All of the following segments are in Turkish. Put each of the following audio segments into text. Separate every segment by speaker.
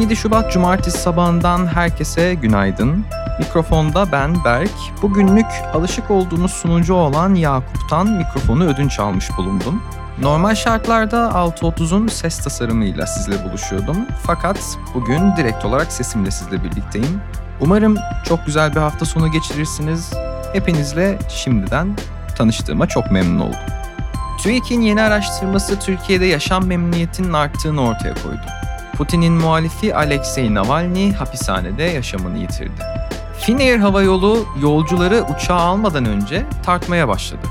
Speaker 1: 17 Şubat Cumartesi sabahından herkese günaydın. Mikrofonda ben Berk. Bugünlük alışık olduğunuz sunucu olan Yakup'tan mikrofonu ödünç almış bulundum. Normal şartlarda 6.30'un ses tasarımıyla sizle buluşuyordum. Fakat bugün direkt olarak sesimle sizle birlikteyim. Umarım çok güzel bir hafta sonu geçirirsiniz. Hepinizle şimdiden tanıştığıma çok memnun oldum. TÜİK'in yeni araştırması Türkiye'de yaşam memnuniyetinin arttığını ortaya koydu. Putin'in muhalifi Alexei Navalny hapishanede yaşamını yitirdi. Finnair Hava Yolu yolcuları uçağa almadan önce tartmaya başladı.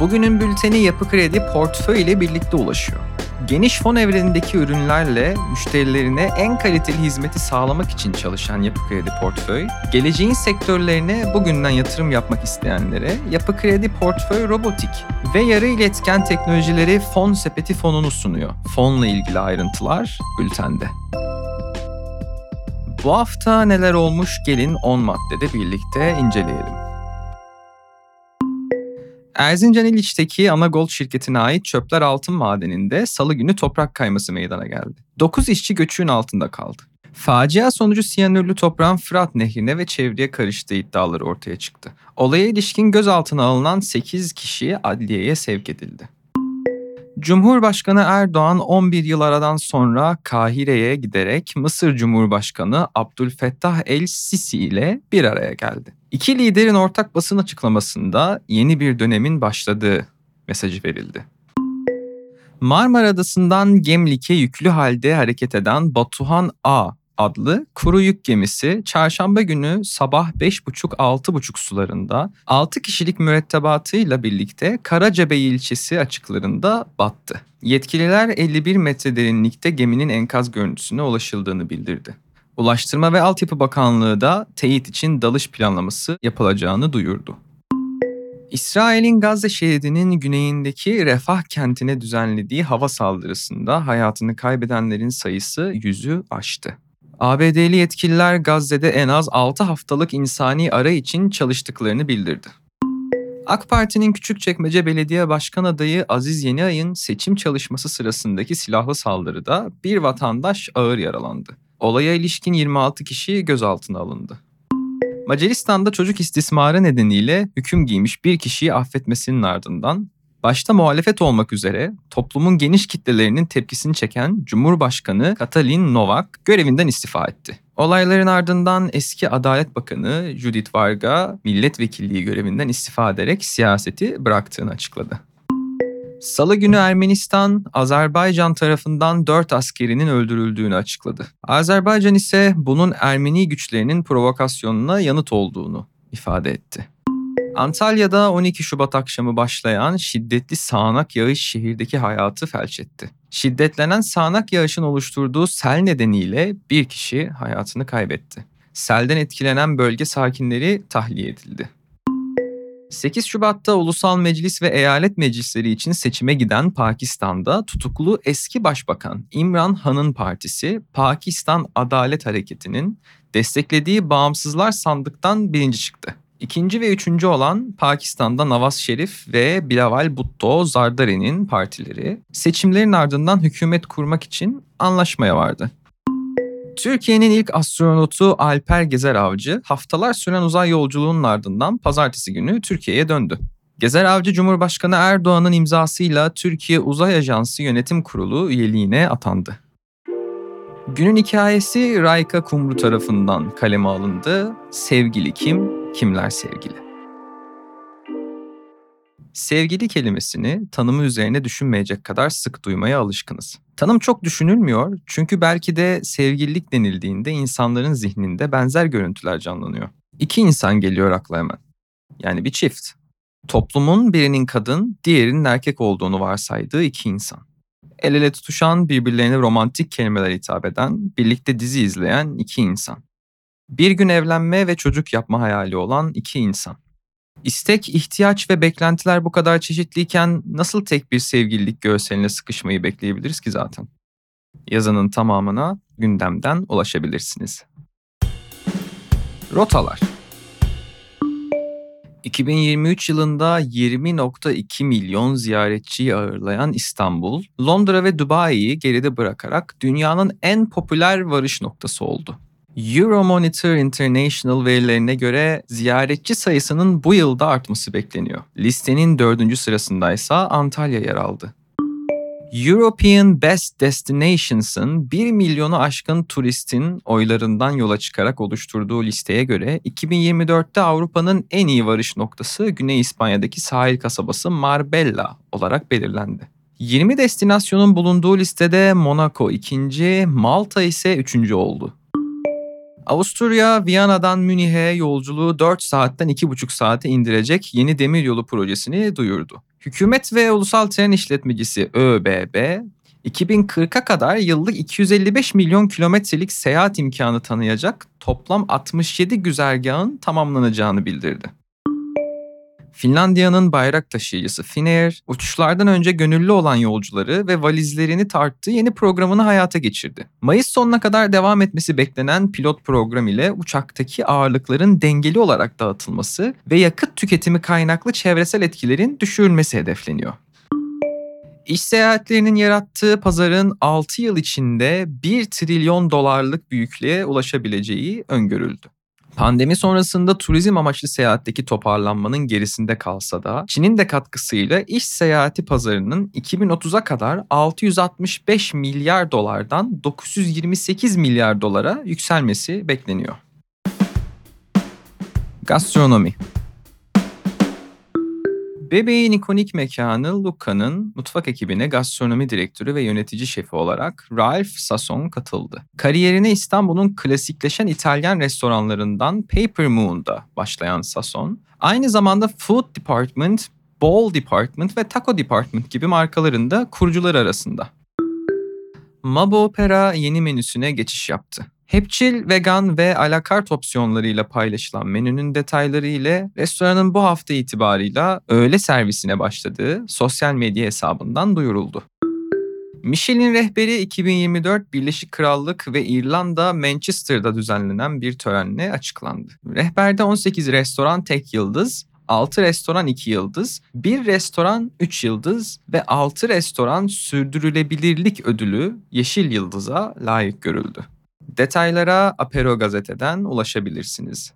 Speaker 1: Bugünün bülteni Yapı Kredi portföy ile birlikte ulaşıyor. Geniş fon evrenindeki ürünlerle müşterilerine en kaliteli hizmeti sağlamak için çalışan Yapı Kredi Portföy, geleceğin sektörlerine bugünden yatırım yapmak isteyenlere Yapı Kredi Portföy Robotik ve yarı iletken teknolojileri fon sepeti fonunu sunuyor. Fonla ilgili ayrıntılar bültende. Bu hafta neler olmuş gelin 10 maddede birlikte inceleyelim. Erzincan İliç'teki Anagold şirketine ait Çöpler Altın Madeni'nde salı günü toprak kayması meydana geldi. 9 işçi göçüğün altında kaldı. Facia sonucu siyanürlü toprağın Fırat Nehri'ne ve çevreye karıştığı iddiaları ortaya çıktı. Olaya ilişkin gözaltına alınan 8 kişi adliyeye sevk edildi. Cumhurbaşkanı Erdoğan 11 yıl aradan sonra Kahire'ye giderek Mısır Cumhurbaşkanı Abdülfettah el-Sisi ile bir araya geldi. İki liderin ortak basın açıklamasında yeni bir dönemin başladığı mesajı verildi. Marmara Adası'ndan Gemlik'e yüklü halde hareket eden Batuhan A adlı kuru yük gemisi çarşamba günü sabah 5.30-6.30 sularında 6 kişilik mürettebatıyla birlikte Karacabey ilçesi açıklarında battı. Yetkililer 51 metre derinlikte geminin enkaz görüntüsüne ulaşıldığını bildirdi. Ulaştırma ve Altyapı Bakanlığı da teyit için dalış planlaması yapılacağını duyurdu. İsrail'in Gazze şeridinin güneyindeki Refah kentine düzenlediği hava saldırısında hayatını kaybedenlerin sayısı yüzü aştı. ABD'li yetkililer Gazze'de en az 6 haftalık insani ara için çalıştıklarını bildirdi. AK Parti'nin Küçükçekmece Belediye Başkan adayı Aziz Yeniay'ın seçim çalışması sırasındaki silahlı saldırıda bir vatandaş ağır yaralandı. Olaya ilişkin 26 kişi gözaltına alındı. Macaristan'da çocuk istismarı nedeniyle hüküm giymiş bir kişiyi affetmesinin ardından başta muhalefet olmak üzere toplumun geniş kitlelerinin tepkisini çeken Cumhurbaşkanı Katalin Novak görevinden istifa etti. Olayların ardından eski Adalet Bakanı Judith Varga milletvekilliği görevinden istifa ederek siyaseti bıraktığını açıkladı. Salı günü Ermenistan, Azerbaycan tarafından 4 askerinin öldürüldüğünü açıkladı. Azerbaycan ise bunun Ermeni güçlerinin provokasyonuna yanıt olduğunu ifade etti. Antalya'da 12 Şubat akşamı başlayan şiddetli sağanak yağış şehirdeki hayatı felç etti. Şiddetlenen sağanak yağışın oluşturduğu sel nedeniyle bir kişi hayatını kaybetti. Selden etkilenen bölge sakinleri tahliye edildi. 8 Şubat'ta ulusal meclis ve eyalet meclisleri için seçime giden Pakistan'da tutuklu eski başbakan İmran Han'ın partisi Pakistan Adalet Hareketi'nin desteklediği bağımsızlar sandıktan birinci çıktı. İkinci ve üçüncü olan Pakistan'da Nawaz Şerif ve Bilawal Bhutto Zardari'nin partileri seçimlerin ardından hükümet kurmak için anlaşmaya vardı. Türkiye'nin ilk astronotu Alper Gezer Avcı haftalar süren uzay yolculuğunun ardından pazartesi günü Türkiye'ye döndü. Gezer Avcı Cumhurbaşkanı Erdoğan'ın imzasıyla Türkiye Uzay Ajansı Yönetim Kurulu üyeliğine atandı. Günün hikayesi Rayka Kumru tarafından kaleme alındı. Sevgili kim, kimler sevgili? Sevgili kelimesini tanımı üzerine düşünmeyecek kadar sık duymaya alışkınız. Tanım çok düşünülmüyor çünkü belki de sevgililik denildiğinde insanların zihninde benzer görüntüler canlanıyor. İki insan geliyor akla hemen. Yani bir çift. Toplumun birinin kadın, diğerinin erkek olduğunu varsaydığı iki insan. El ele tutuşan, birbirlerine romantik kelimeler hitap eden, birlikte dizi izleyen iki insan. Bir gün evlenme ve çocuk yapma hayali olan iki insan. İstek, ihtiyaç ve beklentiler bu kadar çeşitliyken nasıl tek bir sevgililik görseline sıkışmayı bekleyebiliriz ki zaten? Yazının tamamına gündemden ulaşabilirsiniz. Rotalar 2023 yılında 20.2 milyon ziyaretçiyi ağırlayan İstanbul, Londra ve Dubai'yi geride bırakarak dünyanın en popüler varış noktası oldu. Euromonitor International verilerine göre ziyaretçi sayısının bu yılda artması bekleniyor. Listenin dördüncü sırasındaysa Antalya yer aldı. European Best Destinations'ın 1 milyonu aşkın turistin oylarından yola çıkarak oluşturduğu listeye göre 2024'te Avrupa'nın en iyi varış noktası Güney İspanya'daki sahil kasabası Marbella olarak belirlendi. 20 destinasyonun bulunduğu listede Monaco ikinci, Malta ise üçüncü oldu. Avusturya, Viyana'dan Münih'e yolculuğu 4 saatten 2,5 saate indirecek yeni demiryolu projesini duyurdu. Hükümet ve Ulusal Tren İşletmecisi ÖBB, 2040'a kadar yıllık 255 milyon kilometrelik seyahat imkanı tanıyacak toplam 67 güzergahın tamamlanacağını bildirdi. Finlandiya'nın bayrak taşıyıcısı Finnair, uçuşlardan önce gönüllü olan yolcuları ve valizlerini tarttığı yeni programını hayata geçirdi. Mayıs sonuna kadar devam etmesi beklenen pilot program ile uçaktaki ağırlıkların dengeli olarak dağıtılması ve yakıt tüketimi kaynaklı çevresel etkilerin düşürülmesi hedefleniyor. İş seyahatlerinin yarattığı pazarın 6 yıl içinde 1 trilyon dolarlık büyüklüğe ulaşabileceği öngörüldü. Pandemi sonrasında turizm amaçlı seyahatteki toparlanmanın gerisinde kalsa da Çin'in de katkısıyla iş seyahati pazarının 2030'a kadar 665 milyar dolardan 928 milyar dolara yükselmesi bekleniyor. Gastronomi Bebeğin ikonik mekanı Luca'nın mutfak ekibine gastronomi direktörü ve yönetici şefi olarak Ralph Sasson katıldı. Kariyerine İstanbul'un klasikleşen İtalyan restoranlarından Paper Moon'da başlayan Sasson, aynı zamanda Food Department, Bowl Department ve Taco Department gibi markalarında kurucular arasında. Mabo Opera yeni menüsüne geçiş yaptı. Hepçil, vegan ve alakart opsiyonlarıyla paylaşılan menünün detayları ile restoranın bu hafta itibarıyla öğle servisine başladığı sosyal medya hesabından duyuruldu. Michelin rehberi 2024 Birleşik Krallık ve İrlanda Manchester'da düzenlenen bir törenle açıklandı. Rehberde 18 restoran tek yıldız, 6 restoran 2 yıldız, 1 restoran 3 yıldız ve 6 restoran sürdürülebilirlik ödülü Yeşil Yıldız'a layık görüldü. Detaylara Apero gazeteden ulaşabilirsiniz.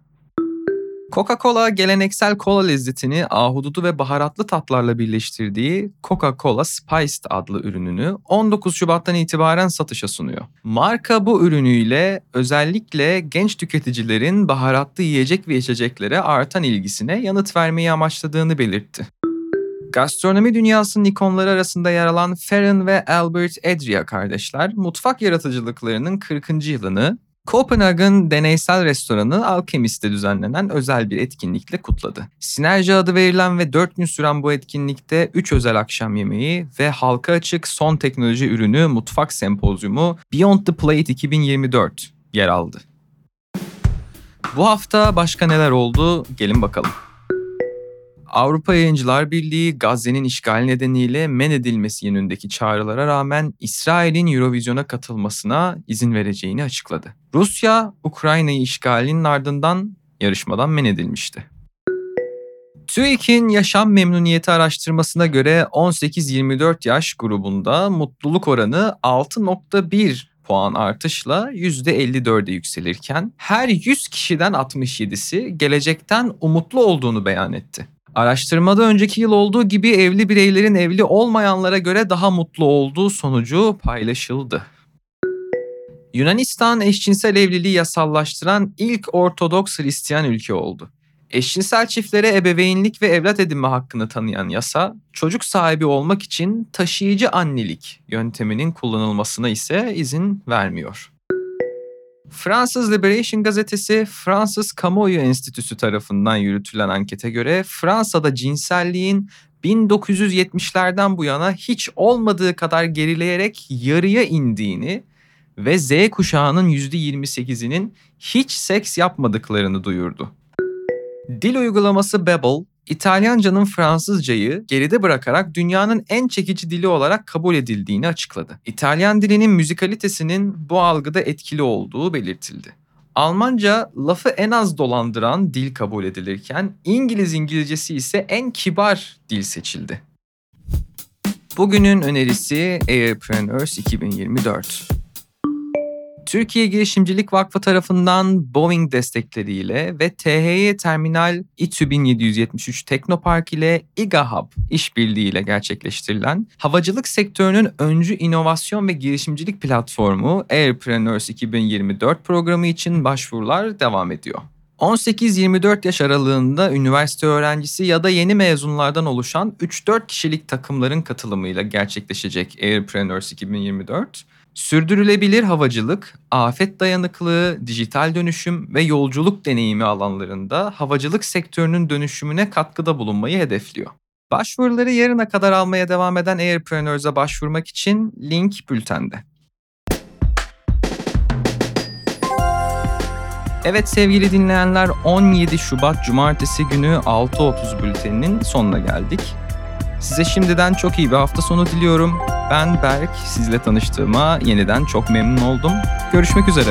Speaker 1: Coca-Cola geleneksel kola lezzetini ahududu ve baharatlı tatlarla birleştirdiği Coca-Cola Spiced adlı ürününü 19 Şubat'tan itibaren satışa sunuyor. Marka bu ürünüyle özellikle genç tüketicilerin baharatlı yiyecek ve içeceklere artan ilgisine yanıt vermeyi amaçladığını belirtti. Gastronomi dünyasının ikonları arasında yer alan Ferran ve Albert Adria kardeşler mutfak yaratıcılıklarının 40. yılını Kopenhag'ın deneysel restoranı Alchemist'te düzenlenen özel bir etkinlikle kutladı. Sinerji adı verilen ve 4 gün süren bu etkinlikte 3 özel akşam yemeği ve halka açık son teknoloji ürünü mutfak sempozyumu Beyond the Plate 2024 yer aldı. Bu hafta başka neler oldu? Gelin bakalım. Avrupa Yayıncılar Birliği Gazze'nin işgal nedeniyle men edilmesi yönündeki çağrılara rağmen İsrail'in Eurovision'a katılmasına izin vereceğini açıkladı. Rusya, Ukrayna'yı işgalinin ardından yarışmadan men edilmişti. TÜİK'in yaşam memnuniyeti araştırmasına göre 18-24 yaş grubunda mutluluk oranı 6.1 puan artışla %54'e yükselirken her 100 kişiden 67'si gelecekten umutlu olduğunu beyan etti. Araştırmada önceki yıl olduğu gibi evli bireylerin evli olmayanlara göre daha mutlu olduğu sonucu paylaşıldı. Yunanistan eşcinsel evliliği yasallaştıran ilk Ortodoks Hristiyan ülke oldu. Eşcinsel çiftlere ebeveynlik ve evlat edinme hakkını tanıyan yasa, çocuk sahibi olmak için taşıyıcı annelik yönteminin kullanılmasına ise izin vermiyor. Fransız Liberation gazetesi Fransız Kamuoyu Enstitüsü tarafından yürütülen ankete göre Fransa'da cinselliğin 1970'lerden bu yana hiç olmadığı kadar gerileyerek yarıya indiğini ve Z kuşağının %28'inin hiç seks yapmadıklarını duyurdu. Dil uygulaması Babbel, İtalyancanın Fransızcayı geride bırakarak dünyanın en çekici dili olarak kabul edildiğini açıkladı. İtalyan dilinin müzikalitesinin bu algıda etkili olduğu belirtildi. Almanca lafı en az dolandıran dil kabul edilirken İngiliz İngilizcesi ise en kibar dil seçildi. Bugünün önerisi Airpreneurs 2024. Türkiye Girişimcilik Vakfı tarafından Boeing destekleriyle ve THY Terminal İTÜ 1773 Teknopark ile IGAHub işbirliğiyle gerçekleştirilen havacılık sektörünün öncü inovasyon ve girişimcilik platformu Airpreneurs 2024 programı için başvurular devam ediyor. 18-24 yaş aralığında üniversite öğrencisi ya da yeni mezunlardan oluşan 3-4 kişilik takımların katılımıyla gerçekleşecek Airpreneurs 2024, sürdürülebilir havacılık, afet dayanıklığı, dijital dönüşüm ve yolculuk deneyimi alanlarında havacılık sektörünün dönüşümüne katkıda bulunmayı hedefliyor. Başvuruları yarına kadar almaya devam eden Airpreneurs'a başvurmak için link bültende. Evet sevgili dinleyenler 17 Şubat Cumartesi günü 6.30 bülteninin sonuna geldik. Size şimdiden çok iyi bir hafta sonu diliyorum. Ben Berk, sizle tanıştığıma yeniden çok memnun oldum. Görüşmek üzere.